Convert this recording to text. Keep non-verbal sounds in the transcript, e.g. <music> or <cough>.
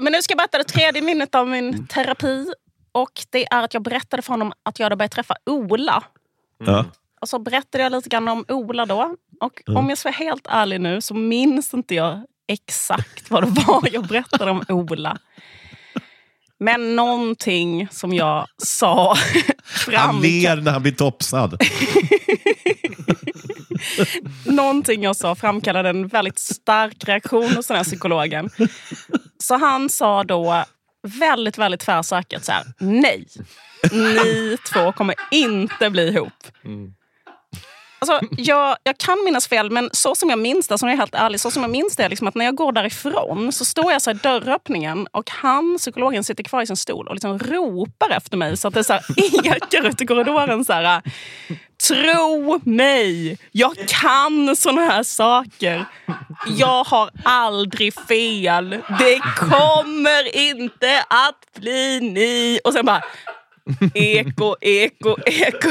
Men nu ska jag berätta det tredje minnet av min terapi. Och det är att jag berättade för honom att jag hade börjat träffa Ola. Ja. Och så berättade jag lite grann om Ola då. Och om jag ska vara helt ärlig nu så minns inte jag exakt vad det var jag berättade om Ola. Men någonting som jag sa <laughs> Han ler när han blir topsad. <laughs> någonting jag sa framkallade en väldigt stark reaktion hos den här psykologen. Så han sa då väldigt, väldigt tvärsäkert så här, nej, ni två kommer inte bli ihop. Mm. Alltså, jag, jag kan minnas fel, men så som jag minns det, som jag är helt ärlig, så som jag minns det är liksom att när jag går därifrån så står jag så i dörröppningen och han, psykologen, sitter kvar i sin stol och liksom ropar efter mig så att det så här <laughs> ekar ut i korridoren. Så här, Tro mig, jag kan såna här saker. Jag har aldrig fel. Det kommer inte att bli ni. Och sen bara eko, eko, eko.